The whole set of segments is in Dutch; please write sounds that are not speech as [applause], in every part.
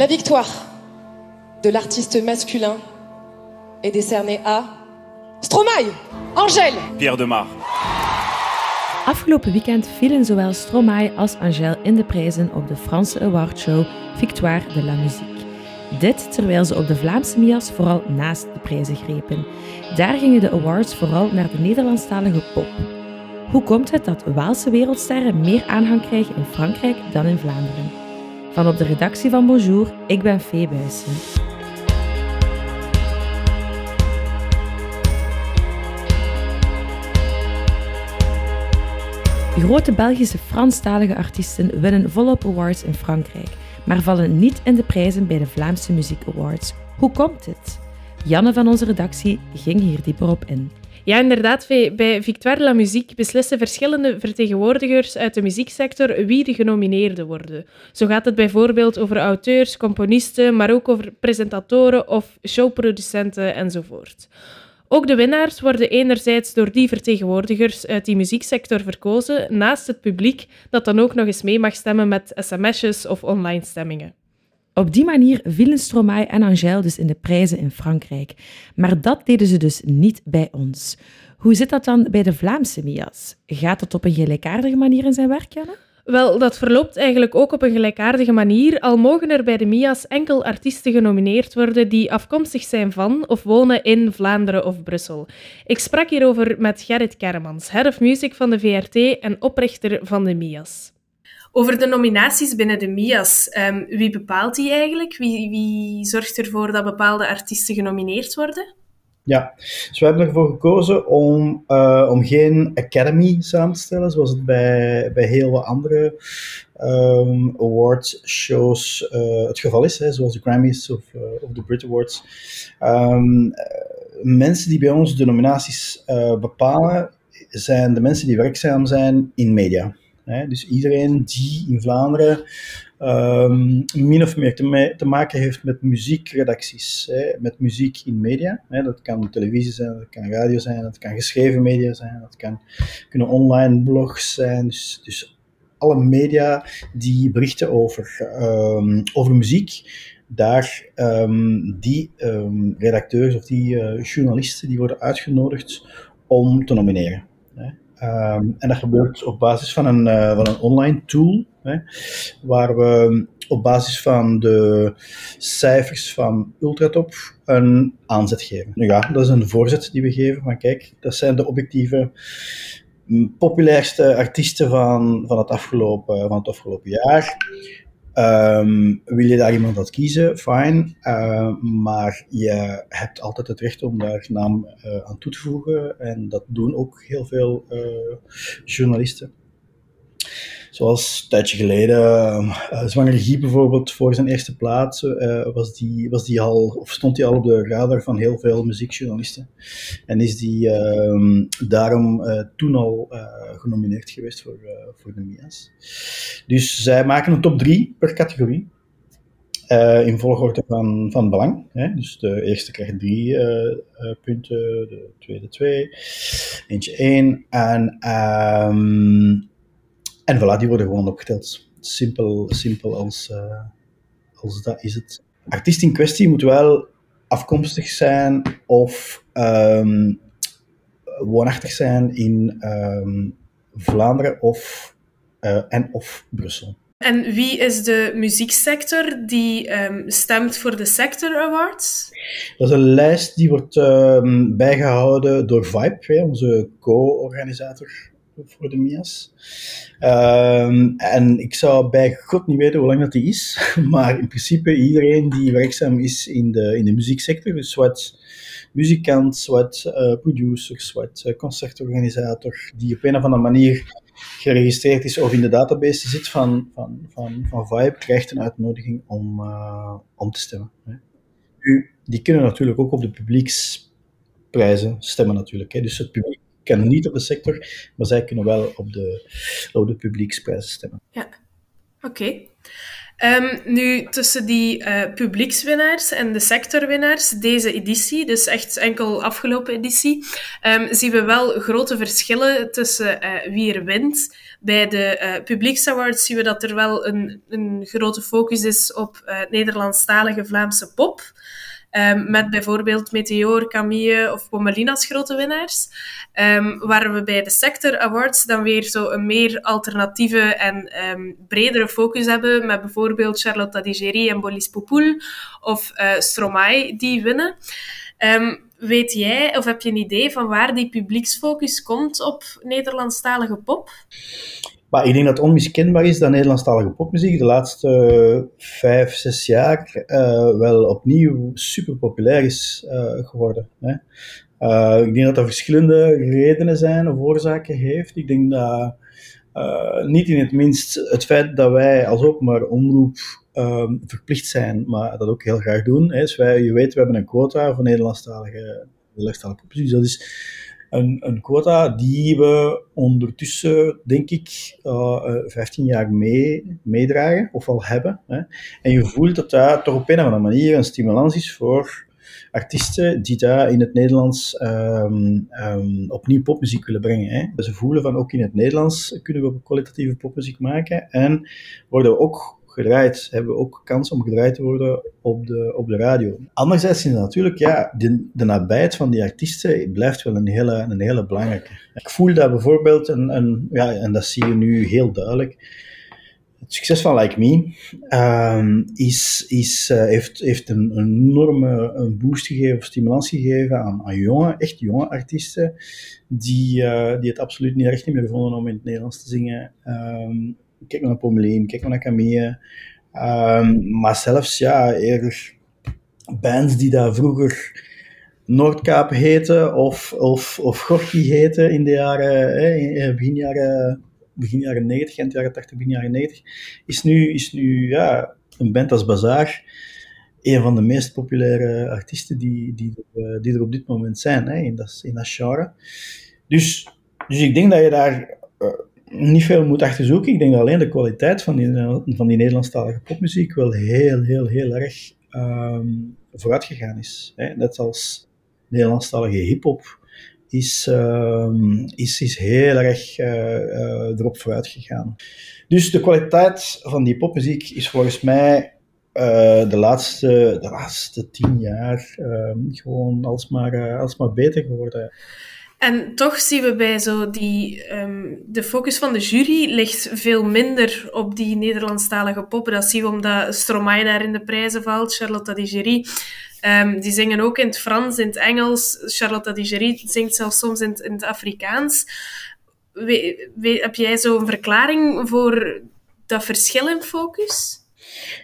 La victoire de l'artiste masculin est décernée à Stromae, Angèle. Pierre de Mar. Afgelopen weekend vielen zowel Stromae als Angèle in de prijzen op de Franse awardshow Victoire de la Musique. Dit terwijl ze op de Vlaamse Mias vooral naast de prijzen grepen. Daar gingen de awards vooral naar de Nederlandstalige pop. Hoe komt het dat Waalse wereldsterren meer aanhang krijgen in Frankrijk dan in Vlaanderen? Van op de redactie van Bonjour, ik ben Fee Buijsen. Grote Belgische Franstalige artiesten winnen volop awards in Frankrijk, maar vallen niet in de prijzen bij de Vlaamse Muziek Awards. Hoe komt dit? Janne van onze redactie ging hier dieper op in. Ja, inderdaad. Bij Victoire La Musique beslissen verschillende vertegenwoordigers uit de muzieksector wie de genomineerden worden. Zo gaat het bijvoorbeeld over auteurs, componisten, maar ook over presentatoren of showproducenten enzovoort. Ook de winnaars worden enerzijds door die vertegenwoordigers uit die muzieksector verkozen, naast het publiek dat dan ook nog eens mee mag stemmen met sms'jes of online stemmingen. Op die manier vielen Stromae en Angèle dus in de prijzen in Frankrijk. Maar dat deden ze dus niet bij ons. Hoe zit dat dan bij de Vlaamse Mias? Gaat dat op een gelijkaardige manier in zijn werk, Janne? Wel, dat verloopt eigenlijk ook op een gelijkaardige manier, al mogen er bij de MIA's enkel artiesten genomineerd worden die afkomstig zijn van of wonen in Vlaanderen of Brussel. Ik sprak hierover met Gerrit Kermans, head of music van de VRT en oprichter van de MIA's. Over de nominaties binnen de MIA's. Um, wie bepaalt die eigenlijk? Wie, wie zorgt ervoor dat bepaalde artiesten genomineerd worden? Ja, dus we hebben ervoor gekozen om, uh, om geen academy samen te stellen, zoals het bij, bij heel wat andere um, awards shows uh, het geval is, hè, zoals de Grammys of, uh, of de Brit Awards. Um, mensen die bij ons de nominaties bepalen, zijn de mensen die werkzaam zijn in media. Hè? Dus iedereen die in Vlaanderen um, min of meer te, maken heeft met muziekredacties, hè? met muziek in media. Hè? Dat kan televisie zijn, dat kan radio zijn, dat kan geschreven media zijn, dat kan, kunnen online blogs zijn. Dus, dus alle media die berichten over, um, over muziek, daar um, die redacteurs of die uh, journalisten die worden uitgenodigd om te nomineren. Um, en dat gebeurt op basis van een, uh, van een online tool, hè, waar we op basis van de cijfers van Ultratop een aanzet geven. Nu ja, dat is een voorzet die we geven van kijk, dat zijn de objectieve populairste artiesten van, van, het, afgelopen, van het afgelopen jaar. Um, wil je daar iemand uit kiezen? Fine. Uh, maar je hebt altijd het recht om daar naam uh, aan toe te voegen. En dat doen ook heel veel uh, journalisten. Zoals een tijdje geleden, uh, Zwanger Guy bijvoorbeeld, voor zijn eerste plaats uh, was, die, was die al, of stond hij al op de radar van heel veel muziekjournalisten. En is die uh, daarom uh, toen al genomineerd geweest voor, voor de MIA's. Dus zij maken een top 3 per categorie. in volgorde van, van belang. Hè? Dus de eerste krijgt drie punten, de tweede twee, eentje één. En um, en voilà, die worden gewoon opgeteld. Simpel, simpel als, uh, als dat is het. Artiest in kwestie moet wel afkomstig zijn of um, woonachtig zijn in um, Vlaanderen of, uh, en of Brussel. En wie is de muzieksector die um, stemt voor de Sector Awards? Dat is een lijst die wordt um, bijgehouden door Vibe, onze co-organisator voor de MIA's. Um, en ik zou bij God niet weten hoe lang dat die is, [laughs] maar in principe iedereen die werkzaam is in de, in de muzieksector, dus wat muzikant, wat uh, producer, wat uh, concertorganisator, die op een of andere manier geregistreerd is of in de database zit van, van, van, van Vibe, krijgt een uitnodiging om, uh, om te stemmen. Hè. Die kunnen natuurlijk ook op de publieksprijzen stemmen natuurlijk. Hè. Dus het publiek kan niet op de sector, maar zij kunnen wel op de, op de publieksprijzen stemmen. Ja, oké. Ehm, nu, tussen die uh, publiekswinnaars en de sectorwinnaars, deze editie, dus echt enkel afgelopen editie, um, zien we wel grote verschillen tussen uh, wie er wint. Bij de uh, publieksawards zien we dat er wel een, een grote focus is op Nederlandstalige Vlaamse pop. Um, met bijvoorbeeld Meteor, Camille of Pommelina als grote winnaars. Um, waar we bij de Sector Awards dan weer zo een meer alternatieve en um, bredere focus hebben. Met bijvoorbeeld Charlotte Digeri en Bolis Poupoul of uh, Stromae die winnen. weet jij of heb je een idee van waar die publieksfocus komt op Nederlandstalige pop? Maar ik denk dat onmiskenbaar is dat Nederlandstalige popmuziek de laatste vijf, zes jaar uh, wel opnieuw super populair is uh, geworden. Hè. Ik denk dat er verschillende redenen zijn of oorzaken heeft. Ik denk dat niet in het minst het feit dat wij als openbaar omroep ehm, verplicht zijn, maar dat ook heel graag doen. Hè. Dus wij, je weet, we hebben een quota voor Nederlandstalige, Nederlandstalige popmuziek. Dus dat is een, quota die we ondertussen, denk ik, uh, 15 jaar mee, meedragen, of al hebben. Hè. En je voelt dat dat toch op een of andere manier een stimulans is voor artiesten die daar in het Nederlands um, um, opnieuw popmuziek willen brengen. Hè. Ze voelen van ook in het Nederlands kunnen we kwalitatieve popmuziek maken en worden we ook gedraaid, hebben we ook kans om gedraaid te worden op de, op de radio. Anderzijds is natuurlijk, ja, de, de nabijheid van die artiesten blijft wel een hele, een hele belangrijke. Ik voel dat bijvoorbeeld, een, een, ja, en dat zie je nu heel duidelijk, het succes van Like Me um, is, is, uh, heeft, heeft een, enorme een boost gegeven, of stimulatie gegeven aan, aan jonge, echt jonge artiesten, die, uh, die het absoluut niet recht meer vonden om in het Nederlands te zingen. Um, kijk maar naar Pommelien, kijk maar naar Camille. Um, maar zelfs, ja, eerder bands die daar vroeger Noordkaap heten of, of, of Gorky heten in de jaren, eh, begin jaren, begin jaren 90, eind jaren 80, begin jaren 90, is nu, is nu ja, een band als Bazaar een van de meest populaire artiesten die, die, er, die er op dit moment zijn hè, in, dat, in genre. Dus, dus ik denk dat je daar uh, niet veel moet achter zoeken. Ik denk dat alleen de kwaliteit van die, van die Nederlandstalige popmuziek wel heel, heel, heel erg um, vooruit gegaan is. Hè. Net als Nederlandstalige hip-hop is, um, is, is heel erg uh, uh, erop vooruit gegaan. Dus de kwaliteit van die popmuziek is volgens mij uh, de, laatste, de laatste tien jaar gewoon alsmaar, alsmaar beter geworden. En toch zien we bij zo die... Um, de focus van de jury ligt veel minder op die Nederlandstalige poppen. Dat zien we omdat Stromae daar in de prijzen valt, Charlotte Digeri. Um, die zingen ook in het Frans, in het Engels. Charlotte Digeri zingt zelfs soms in het, in het Afrikaans. We, heb jij zo een verklaring voor dat verschil in focus?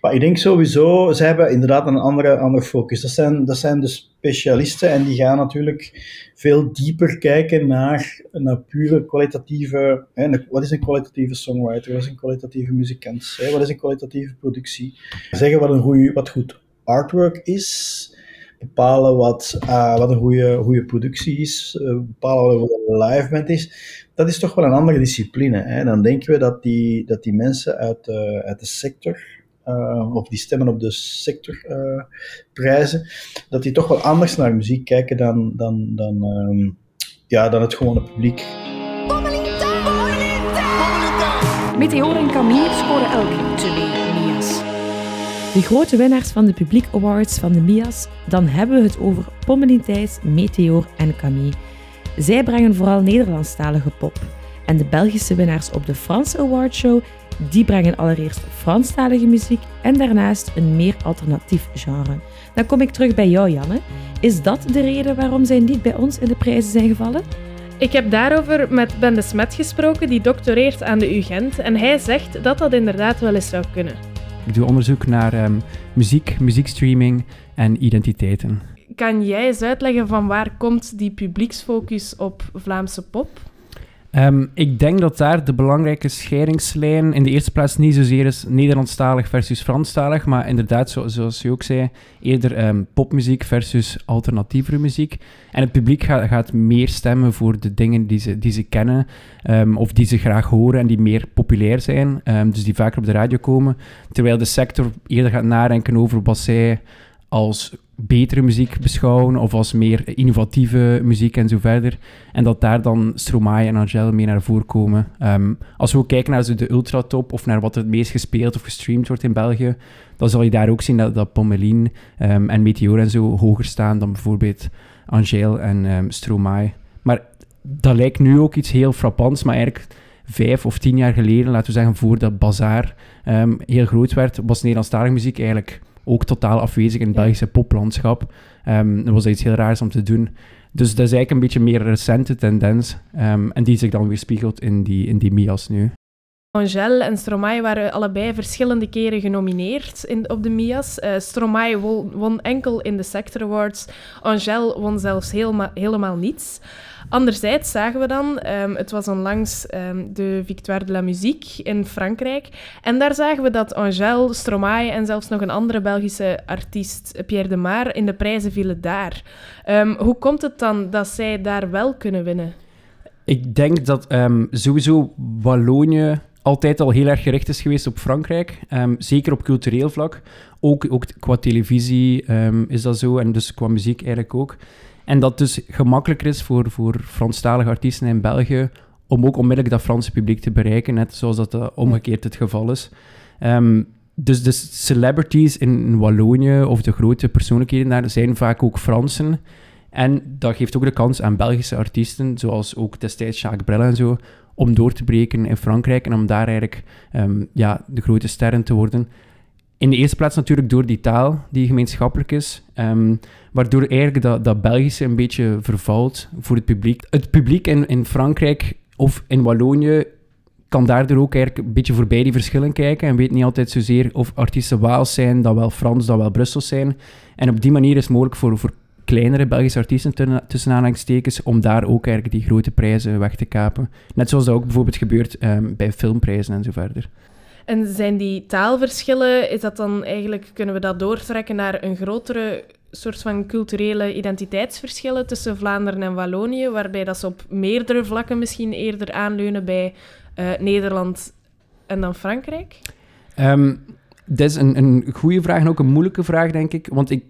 Maar ik denk sowieso, ze hebben inderdaad een andere, andere focus. Dat zijn, dat zijn de specialisten en die gaan natuurlijk veel dieper kijken naar, naar pure kwalitatieve... Hè, wat is een kwalitatieve songwriter? Wat is een kwalitatieve muzikant? Hè, wat is een kwalitatieve productie? Zeggen wat, een goede, wat goed artwork is bepalen wat, uh, wat een goede, goede productie is, uh, bepalen wat een live band is, dat is toch wel een andere discipline. Hè? Dan denken we dat die, dat die mensen uit, uit de sector, uh, of die stemmen op de sectorprijzen, uh, dat die toch wel anders naar muziek kijken dan, dan, dan, um, ja, dan het gewone publiek. Meteor en Camille scoren elk twee Mia's. De grote winnaars van de Publiek Awards van de Mia's, dan hebben we het over Pommelien Thijs, Meteor en Camille. Zij brengen vooral Nederlandstalige pop. En de Belgische winnaars op de Franse Awardshow die brengen allereerst Franstalige muziek en daarnaast een meer alternatief genre. Dan kom ik terug bij jou, Janne. Is dat de reden waarom zij niet bij ons in de prijzen zijn gevallen? Ik heb daarover met Ben de Smet gesproken, die doctoreert aan de UGent. En hij zegt dat dat inderdaad wel eens zou kunnen. Ik doe onderzoek naar um, muziek, muziekstreaming en identiteiten. Kan jij eens uitleggen van waar komt die publieksfocus op Vlaamse pop? Um, ik denk dat daar de belangrijke scheidingslijn in de eerste plaats niet zozeer is Nederlandstalig versus Franstalig, maar inderdaad, zo, zoals je ook zei, eerder um, popmuziek versus alternatievere muziek. En het publiek gaat, gaat, meer stemmen voor de dingen die ze, die ze kennen um, of die ze graag horen en die meer populair zijn, dus die vaker op de radio komen, terwijl de sector eerder gaat nadenken over wat zij als betere muziek beschouwen of als meer innovatieve muziek en zo verder. En dat daar dan Stromae en Angel mee naar voren komen. Um, als we ook kijken naar de ultratop of naar wat het meest gespeeld of gestreamd wordt in België, dan zal je daar ook zien dat, dat Pommelien um, en Meteor en zo hoger staan dan bijvoorbeeld Angel en um, Stromae. Maar dat lijkt nu ook iets heel frappants, maar eigenlijk vijf of tien jaar geleden, laten we zeggen, voordat Bazaar heel groot werd, was Nederlandstalige muziek eigenlijk ook totaal afwezig in het Belgische poplandschap. Um, dat was iets heel raars om te doen. Dus dat is eigenlijk een beetje meer recente tendens. Um, en die zich dan weer spiegelt in die, in die Mia's nu. Angel en Stromae waren allebei verschillende keren genomineerd in, op de Mia's. Uh, Stromae won, won, enkel in de Sector Awards. Angel won zelfs helemaal, helemaal niets. Anderzijds zagen we dan, um, het was onlangs um, de Victoire de la Musique in Frankrijk. En daar zagen we dat Angèle, Stromae en zelfs nog een andere Belgische artiest, Pierre de Maar, in de prijzen vielen daar. Um, hoe komt het dan dat zij daar wel kunnen winnen? Ik denk dat sowieso Wallonië altijd al heel erg gericht is geweest op Frankrijk. Um, zeker op cultureel vlak. Ook, ook qua televisie um, is dat zo. En dus qua muziek eigenlijk ook. En dat dus gemakkelijker is voor, voor Franstalige artiesten in België om ook onmiddellijk dat Franse publiek te bereiken, net zoals dat uh, omgekeerd het geval is. Um, dus de celebrities in Wallonië of de grote persoonlijkheden daar zijn vaak ook Fransen. En dat geeft ook de kans aan Belgische artiesten, zoals ook destijds Jacques Brel en zo, om door te breken in Frankrijk en om daar eigenlijk um, ja, de grote sterren te worden. In de eerste plaats natuurlijk door die taal die gemeenschappelijk is, um, waardoor eigenlijk dat, dat Belgische een beetje vervalt voor het publiek. Het publiek in, in Frankrijk of in Wallonië kan daardoor ook eigenlijk een beetje voorbij die verschillen kijken en weet niet altijd zozeer of artiesten Waals zijn, dan wel Frans, dan wel Brussels zijn. En op die manier is het mogelijk voor kleinere Belgische artiesten tussen aanhalingstekens om daar ook eigenlijk die grote prijzen weg te kapen. Net zoals dat ook bijvoorbeeld gebeurt um, bij filmprijzen en zo verder. En zijn die taalverschillen, is dat dan eigenlijk, kunnen we dat doortrekken naar een grotere soort van culturele identiteitsverschillen tussen Vlaanderen en Wallonië, waarbij dat ze op meerdere vlakken misschien eerder aanleunen bij uh, Nederland en dan Frankrijk? Um, dat is een, een goede vraag en ook een moeilijke vraag, denk ik. Want ik,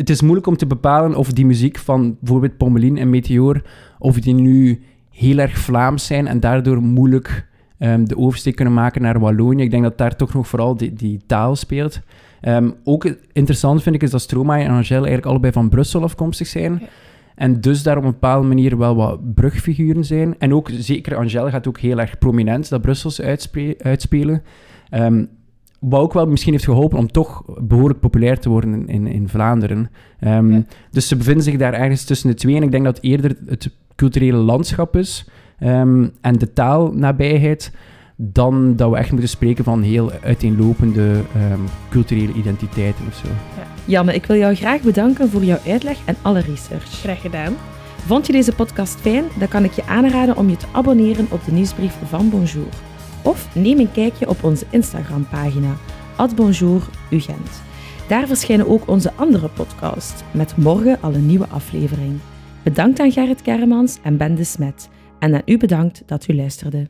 het is moeilijk om te bepalen of die muziek van bijvoorbeeld Pommelien en Meteor, of die nu heel erg Vlaams zijn en daardoor moeilijk um, de oversteek kunnen maken naar Wallonië. Ik denk dat daar toch nog vooral die, die taal speelt. Um, ook interessant vind ik is dat Stromae en Angèle eigenlijk allebei van Brussel afkomstig zijn. Ja. En dus daar op een bepaalde manier wel wat brugfiguren zijn. En ook, zeker Angèle gaat ook heel erg prominent dat Brussels uitspe uitspelen. Um, wat ook wel misschien heeft geholpen om toch behoorlijk populair te worden in, in, in Vlaanderen. Um, ja. Dus ze bevinden zich daar ergens tussen de twee. En ik denk dat eerder het culturele landschap is um, en de taalnabijheid, dan dat we echt moeten spreken van heel uiteenlopende um, culturele identiteiten of zo. Ja. Janne, ik wil jou graag bedanken voor jouw uitleg en alle research. Graag gedaan. Vond je deze podcast fijn? Dan kan ik je aanraden om je te abonneren op de nieuwsbrief van Bonjour. Of neem een kijkje op onze Instagram-pagina, @bonjourugent. Daar verschijnen ook onze andere podcasts, met morgen al een nieuwe aflevering. Bedankt aan Gerrit Kermans en Ben de Smet. En aan u bedankt dat u luisterde.